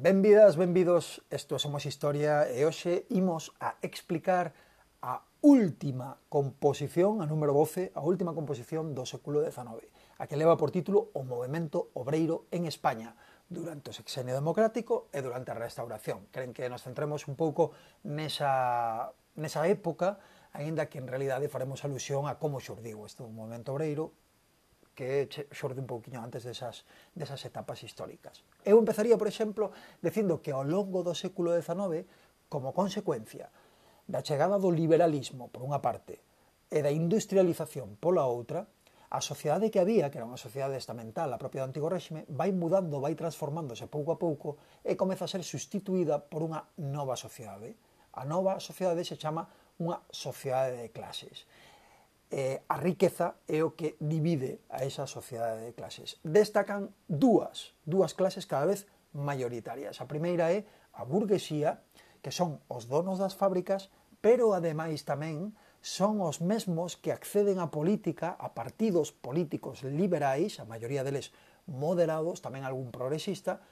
Benvidas, benvidos, isto Somos Historia e hoxe imos a explicar a última composición, a número 12, a última composición do século XIX, a que leva por título O Movimento Obreiro en España, durante o sexenio democrático e durante a restauración. Creen que nos centremos un pouco nesa, nesa época, aínda que en realidade faremos alusión a como xurdiu este movimento obreiro que xorde un pouquiño antes desas, desas etapas históricas. Eu empezaría, por exemplo, dicindo que ao longo do século XIX, como consecuencia da chegada do liberalismo, por unha parte, e da industrialización pola outra, a sociedade que había, que era unha sociedade estamental, a propia do antigo réxime, vai mudando, vai transformándose pouco a pouco e comeza a ser sustituída por unha nova sociedade. A nova sociedade se chama unha sociedade de clases eh, a riqueza é o que divide a esa sociedade de clases. Destacan dúas, dúas clases cada vez maioritarias. A primeira é a burguesía, que son os donos das fábricas, pero ademais tamén son os mesmos que acceden á política, a partidos políticos liberais, a maioría deles moderados, tamén algún progresista,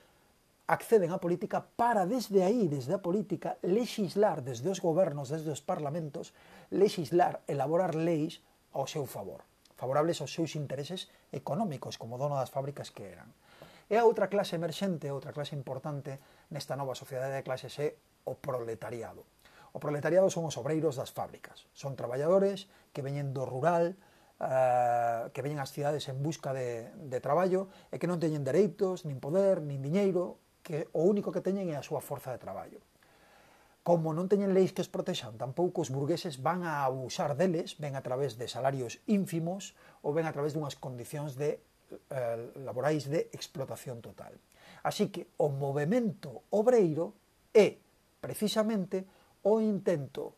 acceden á política para desde aí, desde a política, legislar desde os gobernos, desde os parlamentos, legislar, elaborar leis ao seu favor, favorables aos seus intereses económicos, como dono das fábricas que eran. E a outra clase emerxente, outra clase importante nesta nova sociedade de clases é o proletariado. O proletariado son os obreiros das fábricas. Son traballadores que veñen do rural, Uh, que veñen ás cidades en busca de, de traballo e que non teñen dereitos, nin poder, nin diñeiro, que o único que teñen é a súa forza de traballo. Como non teñen leis que os protexan, tampouco os burgueses van a abusar deles, ben a través de salarios ínfimos ou ben a través dunhas condicións de eh, laborais de explotación total. Así que o movimento obreiro é precisamente o intento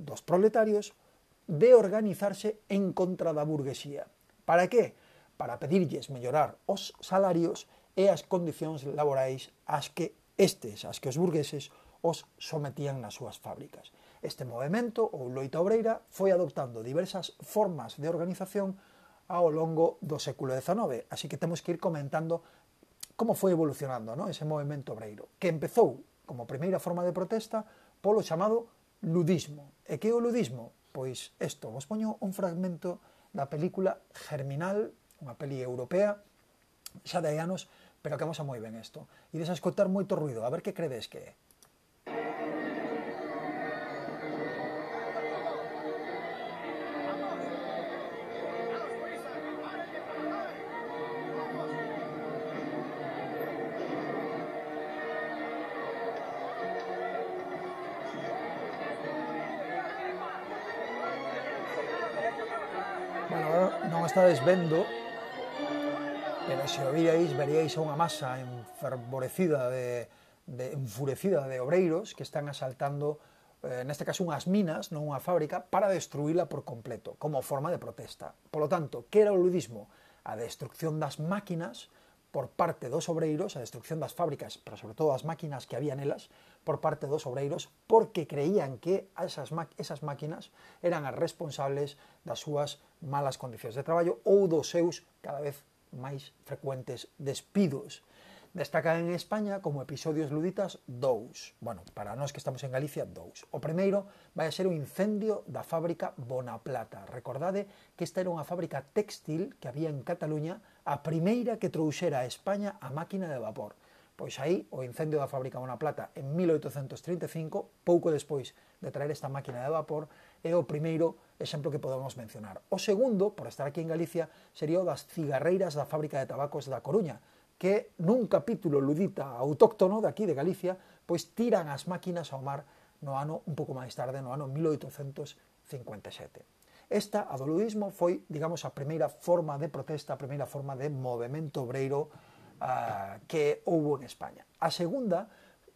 dos proletarios de organizarse en contra da burguesía. Para que? Para pedirlles mellorar os salarios e as condicións laborais ás que estes, ás que os burgueses os sometían nas súas fábricas. Este movimento ou loita obreira foi adoptando diversas formas de organización ao longo do século XIX, así que temos que ir comentando como foi evolucionando ¿no? ese movimento obreiro, que empezou como primeira forma de protesta polo chamado ludismo. E que é o ludismo? Pois isto, vos poño un fragmento da película Germinal, unha peli europea, xa de anos pero que amosa moi ben isto. Ides a escotar moito ruido, a ver que credes que é. Bueno, non estades vendo, se o virais, veríais unha masa enfervorecida de, de enfurecida de obreiros que están asaltando eh, neste caso unhas minas, non unha fábrica, para destruíla por completo, como forma de protesta. Polo tanto, que era o ludismo? A destrucción das máquinas por parte dos obreiros, a destrucción das fábricas, pero sobre todo as máquinas que había nelas, por parte dos obreiros, porque creían que esas, esas máquinas eran as responsables das súas malas condicións de traballo ou dos seus cada vez máis frecuentes despidos. Destacan en España como episodios luditas dous. Bueno, para nós que estamos en Galicia, dous. O primeiro vai a ser o incendio da fábrica Bonaplata. Recordade que esta era unha fábrica textil que había en Cataluña, a primeira que trouxera a España a máquina de vapor Pois aí o incendio da fábrica Bonaplata en 1835, pouco despois de traer esta máquina de vapor, é o primeiro exemplo que podemos mencionar. O segundo, por estar aquí en Galicia, sería o das cigarreiras da fábrica de tabacos da Coruña, que nun capítulo ludita autóctono de aquí de Galicia, pois tiran as máquinas ao mar no ano un pouco máis tarde, no ano 1857. Esta, a do ludismo, foi, digamos, a primeira forma de protesta, a primeira forma de movimento obreiro a, que houbo en España. A segunda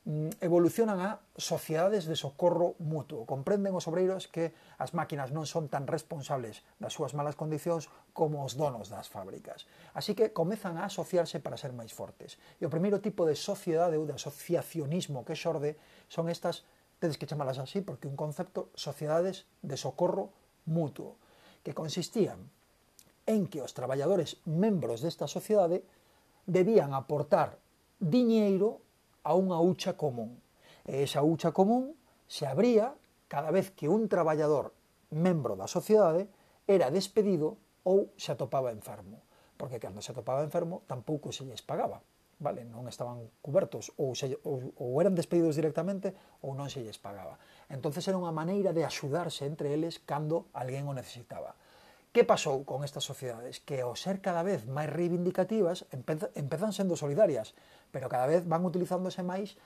mm, evolucionan a sociedades de socorro mutuo. Comprenden os obreiros que as máquinas non son tan responsables das súas malas condicións como os donos das fábricas. Así que comezan a asociarse para ser máis fortes. E o primeiro tipo de sociedade ou de asociacionismo que xorde son estas, tedes que chamalas así porque un concepto, sociedades de socorro mutuo, que consistían en que os traballadores membros desta sociedade debían aportar diñeiro a unha hucha común. E esa hucha común se abría cada vez que un traballador membro da sociedade era despedido ou se atopaba enfermo, porque cando se atopaba enfermo tampouco se lles pagaba, vale? non estaban cubertos ou, se, ou, ou eran despedidos directamente ou non se lles pagaba. Entonces era unha maneira de axudarse entre eles cando alguén o necesitaba. Que pasou con estas sociedades? Que ao ser cada vez máis reivindicativas, empezan sendo solidarias, pero cada vez van utilizándose máis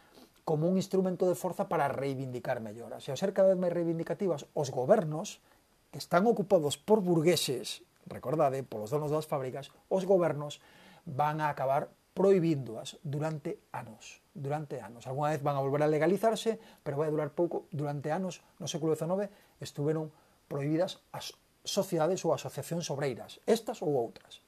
como un instrumento de forza para reivindicar melloras. E ao ser cada vez máis reivindicativas, os gobernos que están ocupados por burgueses, recordade, polos donos das fábricas, os gobernos van a acabar prohibíndoas durante anos, durante anos. Alguna vez van a volver a legalizarse, pero vai a durar pouco. Durante anos, no século XIX, estuveron prohibidas as sociedades ou asociacións obreiras, estas ou outras.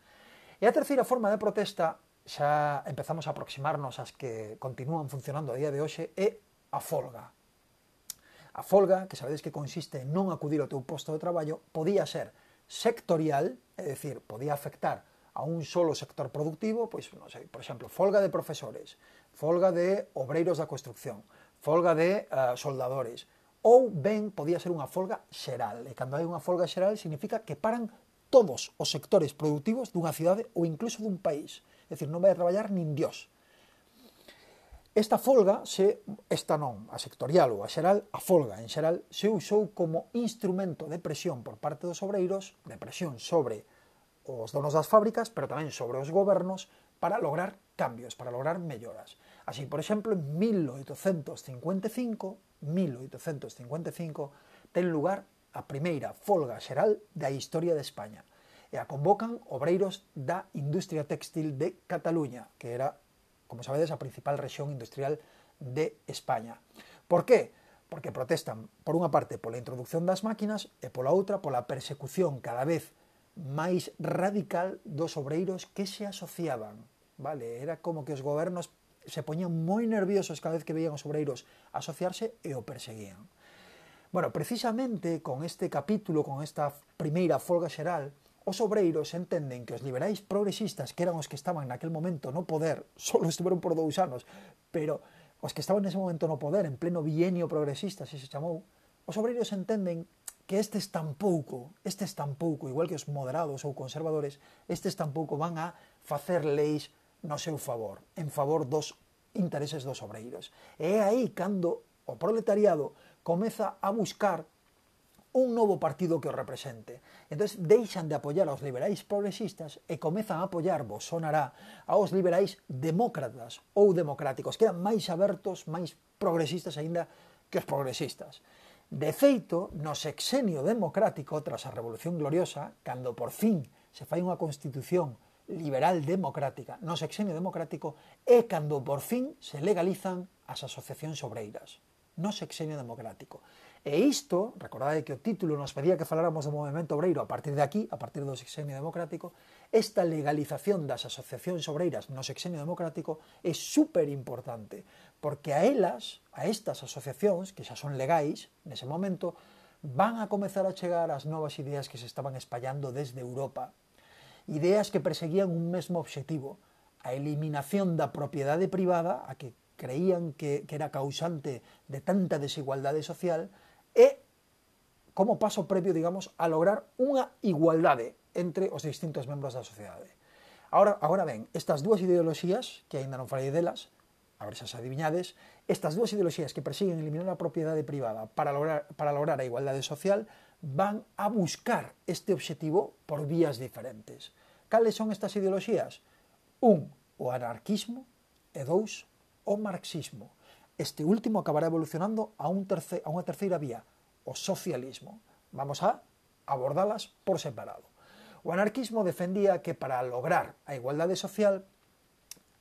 E a terceira forma de protesta, xa empezamos a aproximarnos ás que continúan funcionando a día de hoxe, é a folga. A folga, que sabedes que consiste en non acudir ao teu posto de traballo, podía ser sectorial, é dicir, podía afectar a un solo sector productivo, pois, non sei, por exemplo, folga de profesores, folga de obreiros da construcción, folga de uh, soldadores, ou ben podía ser unha folga xeral. E cando hai unha folga xeral significa que paran todos os sectores productivos dunha cidade ou incluso dun país. É dicir, non vai a traballar nin Dios. Esta folga, se, esta non, a sectorial ou a xeral, a folga en xeral, se usou como instrumento de presión por parte dos obreiros, de presión sobre os donos das fábricas, pero tamén sobre os gobernos, para lograr cambios, para lograr melloras. Así, por exemplo, en 1855, 1855 ten lugar a primeira folga xeral da historia de España e a convocan obreiros da industria textil de Cataluña, que era, como sabedes, a principal rexión industrial de España. Por que? Porque protestan, por unha parte, pola introducción das máquinas e pola outra, pola persecución cada vez máis radical dos obreiros que se asociaban. Vale, era como que os gobernos se poñían moi nerviosos cada vez que veían os obreiros asociarse e o perseguían. Bueno, precisamente con este capítulo, con esta primeira folga xeral, os obreiros entenden que os liberais progresistas, que eran os que estaban naquel momento no poder, solo estiveron por dous anos, pero os que estaban nese momento no poder, en pleno bienio progresista, se se chamou, os obreiros entenden que estes tampouco, estes tampouco, igual que os moderados ou conservadores, estes tampouco van a facer leis no seu favor, en favor dos intereses dos obreiros. E é aí cando o proletariado comeza a buscar un novo partido que o represente. Entón, deixan de apoiar aos liberais progresistas e comezan a apoiar, vos sonará, aos liberais demócratas ou democráticos, que eran máis abertos, máis progresistas aínda que os progresistas. De feito, no sexenio democrático, tras a Revolución Gloriosa, cando por fin se fai unha constitución liberal democrática no sexenio democrático é cando por fin se legalizan as asociacións obreiras no sexenio democrático. E isto, recordade que o título nos pedía que faláramos do movimento obreiro a partir de aquí, a partir do sexenio democrático, esta legalización das asociacións obreiras no sexenio democrático é super importante, porque a elas, a estas asociacións, que xa son legais nese momento, van a comezar a chegar as novas ideas que se estaban espallando desde Europa, ideas que perseguían un mesmo obxectivo, a eliminación da propiedade privada, a que creían que, que era causante de tanta desigualdade social, e como paso previo, digamos, a lograr unha igualdade entre os distintos membros da sociedade. Ahora, agora ben, estas dúas ideoloxías, que aínda non falei delas, a ver se as adiviñades, estas dúas ideoloxías que persiguen eliminar a propiedade privada para lograr, para lograr a igualdade social van a buscar este obxectivo por vías diferentes. Cales son estas ideoloxías? Un, o anarquismo, e dous, o marxismo. Este último acabará evolucionando a, un terce, a unha terceira vía, o socialismo. Vamos a abordalas por separado. O anarquismo defendía que para lograr a igualdade social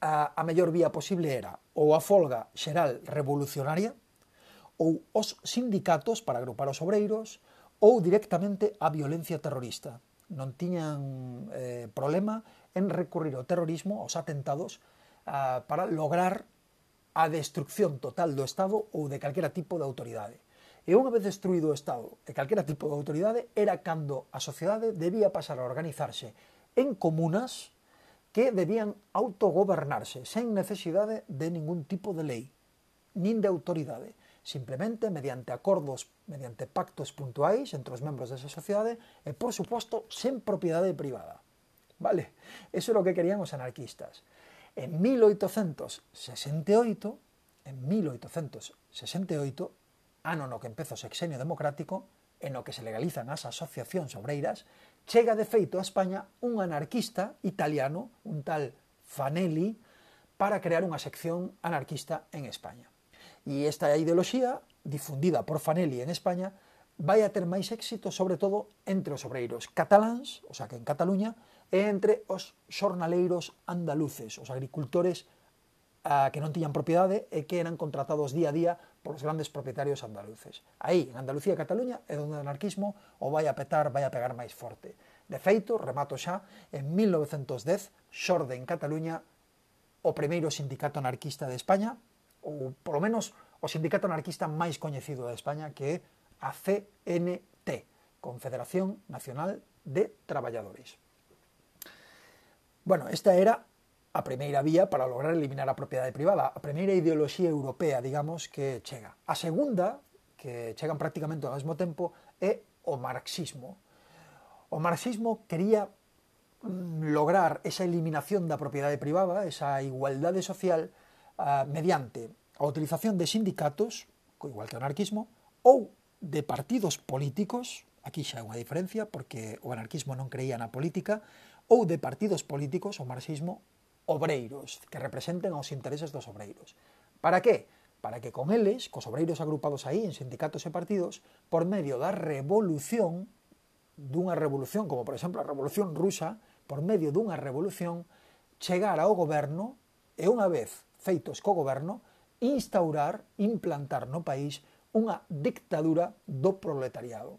a, a mellor vía posible era ou a folga xeral revolucionaria ou os sindicatos para agrupar os obreiros ou directamente a violencia terrorista. Non tiñan eh, problema en recurrir ao terrorismo, aos atentados, ah, para lograr a destrucción total do Estado ou de calquera tipo de autoridade. E unha vez destruído o Estado e calquera tipo de autoridade, era cando a sociedade debía pasar a organizarse en comunas que debían autogobernarse sen necesidade de ningún tipo de lei, nin de autoridade simplemente mediante acordos, mediante pactos puntuais entre os membros desa sociedade e, por suposto, sen propiedade privada. Vale? Eso é o que querían os anarquistas. En 1868, en 1868, ano no que empeza o sexenio democrático, en o que se legalizan as asociacións obreiras, chega de feito a España un anarquista italiano, un tal Fanelli, para crear unha sección anarquista en España. E esta ideoloxía, difundida por Fanelli en España, vai a ter máis éxito, sobre todo, entre os obreiros cataláns, o sea, que en Cataluña, e entre os xornaleiros andaluces, os agricultores a, que non tiñan propiedade e que eran contratados día a día polos grandes propietarios andaluces. Aí, en Andalucía e Cataluña, é onde o anarquismo o vai a petar, vai a pegar máis forte. De feito, remato xa, en 1910 xorde en Cataluña o primeiro sindicato anarquista de España, ou polo menos o sindicato anarquista máis coñecido de España que é a CNT, Confederación Nacional de Traballadores. Bueno, esta era a primeira vía para lograr eliminar a propiedade privada, a primeira ideoloxía europea, digamos, que chega. A segunda, que chegan prácticamente ao mesmo tempo, é o marxismo. O marxismo quería mm, lograr esa eliminación da propiedade privada, esa igualdade social, uh, mediante a utilización de sindicatos, igual que o anarquismo, ou de partidos políticos, aquí xa é unha diferencia porque o anarquismo non creía na política, ou de partidos políticos, o marxismo, obreiros, que representen aos intereses dos obreiros. Para que? Para que con eles, cos obreiros agrupados aí en sindicatos e partidos, por medio da revolución, dunha revolución como por exemplo a revolución rusa, por medio dunha revolución, chegar ao goberno e unha vez feitos co goberno, instaurar, implantar no país unha dictadura do proletariado,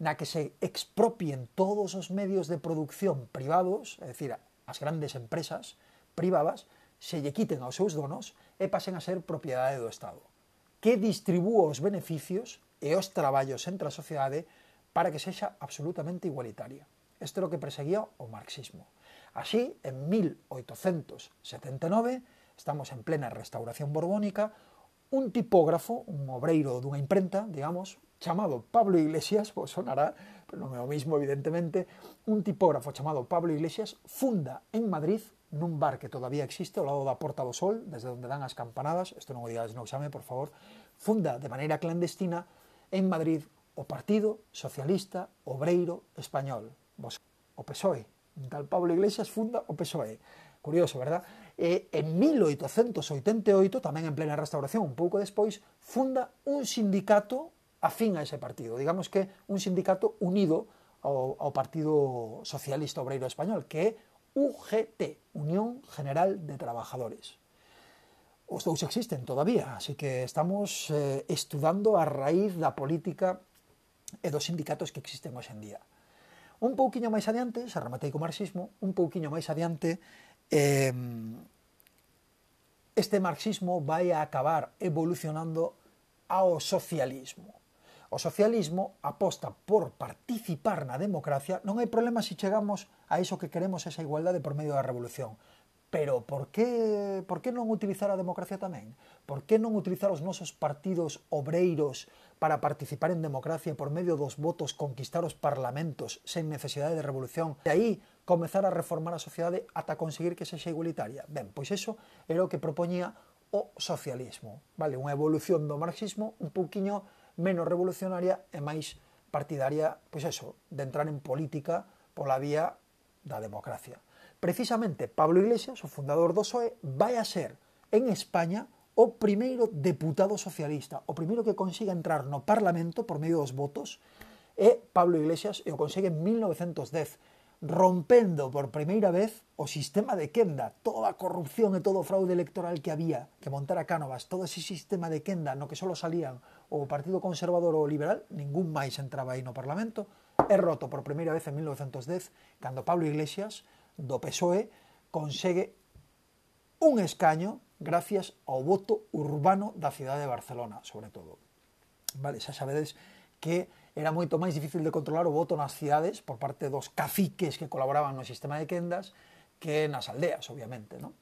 na que se expropien todos os medios de producción privados, é dicir, as grandes empresas privadas, se lle quiten aos seus donos e pasen a ser propiedade do Estado, que distribúa os beneficios e os traballos entre a sociedade para que sexa absolutamente igualitaria. Isto é o que perseguía o marxismo. Así, en 1879, estamos en plena restauración borbónica, un tipógrafo, un obreiro dunha imprenta, digamos, chamado Pablo Iglesias, vos sonará, pero non é o mismo evidentemente, un tipógrafo chamado Pablo Iglesias funda en Madrid nun bar que todavía existe ao lado da Porta do Sol, desde onde dan as campanadas, isto non o digades no exame, por favor, funda de maneira clandestina en Madrid o Partido Socialista Obreiro Español, o PSOE. Un tal Pablo Iglesias funda o PSOE. Curioso, verdad? E en 1888, tamén en plena restauración, un pouco despois, funda un sindicato afín a ese partido. Digamos que un sindicato unido ao, ao Partido Socialista Obreiro Español, que é UGT, Unión General de Trabajadores. Os dous existen todavía, así que estamos eh, estudando a raíz da política e dos sindicatos que existen hoxe en día. Un pouquiño máis adiante, xa rematei co marxismo, un pouquiño máis adiante eh, este marxismo vai a acabar evolucionando ao socialismo. O socialismo aposta por participar na democracia, non hai problema se chegamos a iso que queremos esa igualdade por medio da revolución. Pero por que, por que non utilizar a democracia tamén? Por que non utilizar os nosos partidos obreiros para participar en democracia por medio dos votos, conquistar os parlamentos sen necesidade de revolución? E aí comezar a reformar a sociedade ata conseguir que sexa igualitaria. Ben, pois eso era o que propoñía o socialismo, vale? Unha evolución do marxismo un pouquiño menos revolucionaria e máis partidaria, pois eso, de entrar en política pola vía da democracia. Precisamente, Pablo Iglesias, o fundador do PSOE, vai a ser en España o primeiro deputado socialista, o primeiro que consiga entrar no Parlamento por medio dos votos, é Pablo Iglesias e o consegue en 1910 rompendo por primeira vez o sistema de quenda, toda a corrupción e todo o fraude electoral que había que montara Cánovas, todo ese sistema de quenda no que só salían o Partido Conservador ou o Liberal, ningún máis entraba aí no Parlamento, é roto por primeira vez en 1910, cando Pablo Iglesias, do PSOE, consegue un escaño gracias ao voto urbano da cidade de Barcelona, sobre todo. Vale, xa sabedes que era moito máis difícil de controlar o voto nas cidades por parte dos caciques que colaboraban no sistema de quendas que nas aldeas, obviamente, non?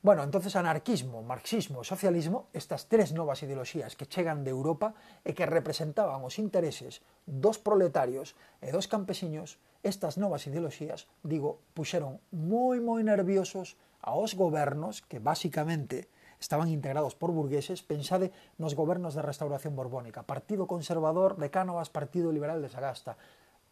Bueno, entonces anarquismo, marxismo e socialismo, estas tres novas ideoloxías que chegan de Europa e que representaban os intereses dos proletarios e dos campesiños, estas novas ideoloxías, digo, puxeron moi moi nerviosos aos gobernos que basicamente estaban integrados por burgueses, pensade nos gobernos da restauración borbónica, Partido Conservador de Cánovas, Partido Liberal de Sagasta.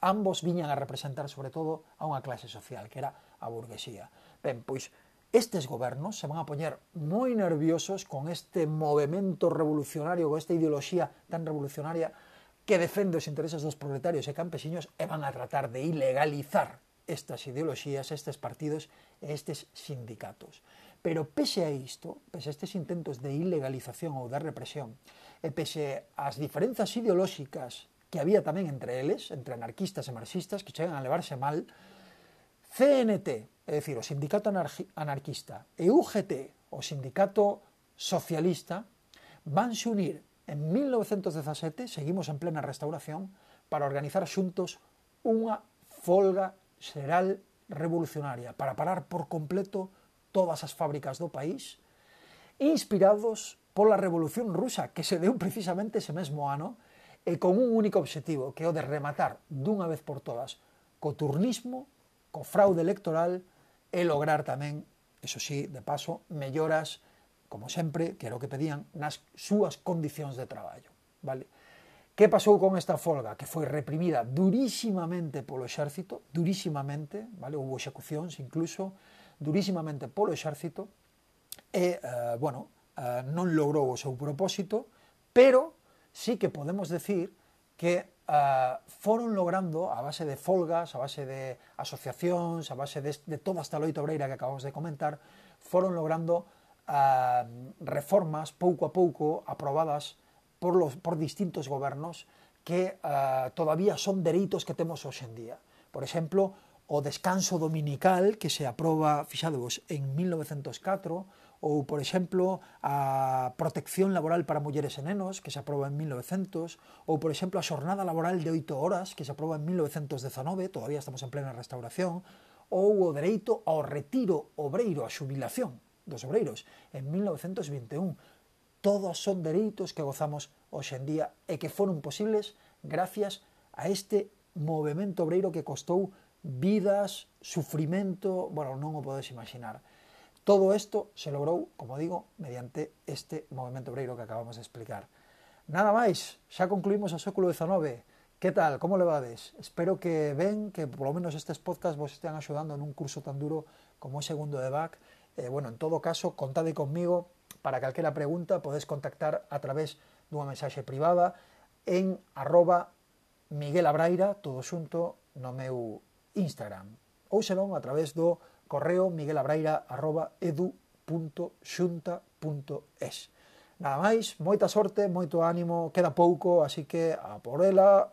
Ambos viñan a representar sobre todo a unha clase social, que era a burguesía. Ben, pois, Estes gobernos se van a poñer moi nerviosos con este movimento revolucionario, con esta ideoloxía tan revolucionaria que defende os intereses dos proletarios e campesiños e van a tratar de ilegalizar estas ideoloxías, estes partidos e estes sindicatos. Pero pese a isto, pese a estes intentos de ilegalización ou de represión, e pese ás diferenzas ideolóxicas que había tamén entre eles, entre anarquistas e marxistas, que chegan a levarse mal, CNT, é dicir, o sindicato anarquista, e UGT, o sindicato socialista, vanse unir en 1917, seguimos en plena restauración, para organizar xuntos unha folga xeral revolucionaria, para parar por completo todas as fábricas do país, inspirados pola Revolución Rusa que se deu precisamente ese mesmo ano e con un único obxectivo, que é o de rematar dunha vez por todas co turnismo, co fraude electoral e lograr tamén, eso sí, de paso, melloras, como sempre, que era o que pedían, nas súas condicións de traballo. Vale? Que pasou con esta folga? Que foi reprimida durísimamente polo exército, durísimamente, vale? houve execucións incluso, durísimamente polo exército e, eh, bueno, eh, non logrou o seu propósito, pero sí que podemos decir que uh, foron logrando a base de folgas, a base de asociacións, a base de, de toda esta loita obreira que acabamos de comentar, foron logrando uh, reformas pouco a pouco aprobadas por, los, por distintos gobernos que uh, todavía son dereitos que temos hoxe en día. Por exemplo, o descanso dominical que se aproba, fixadevos, en 1904, ou, por exemplo, a protección laboral para mulleres e nenos, que se aproba en 1900, ou, por exemplo, a xornada laboral de 8 horas, que se aproba en 1919, todavía estamos en plena restauración, ou o dereito ao retiro obreiro, a xubilación dos obreiros, en 1921. Todos son dereitos que gozamos hoxendía e que foron posibles gracias a este movimento obreiro que costou vidas, sufrimento, bueno, non o podes imaginar. Todo isto se logrou, como digo, mediante este movimento obreiro que acabamos de explicar. Nada máis, xa concluímos o século XIX. Que tal? Como levades? Espero que ven que polo menos estes podcast vos estean axudando nun curso tan duro como o segundo de BAC. Eh, bueno, en todo caso, contade conmigo para calquera pregunta podes contactar a través dunha mensaxe privada en arroba Miguel Abraira, todo xunto, no meu Instagram ou senón a través do correo miguelabreira.edu.xunta.es. Nada máis, moita sorte, moito ánimo, queda pouco, así que a por ela,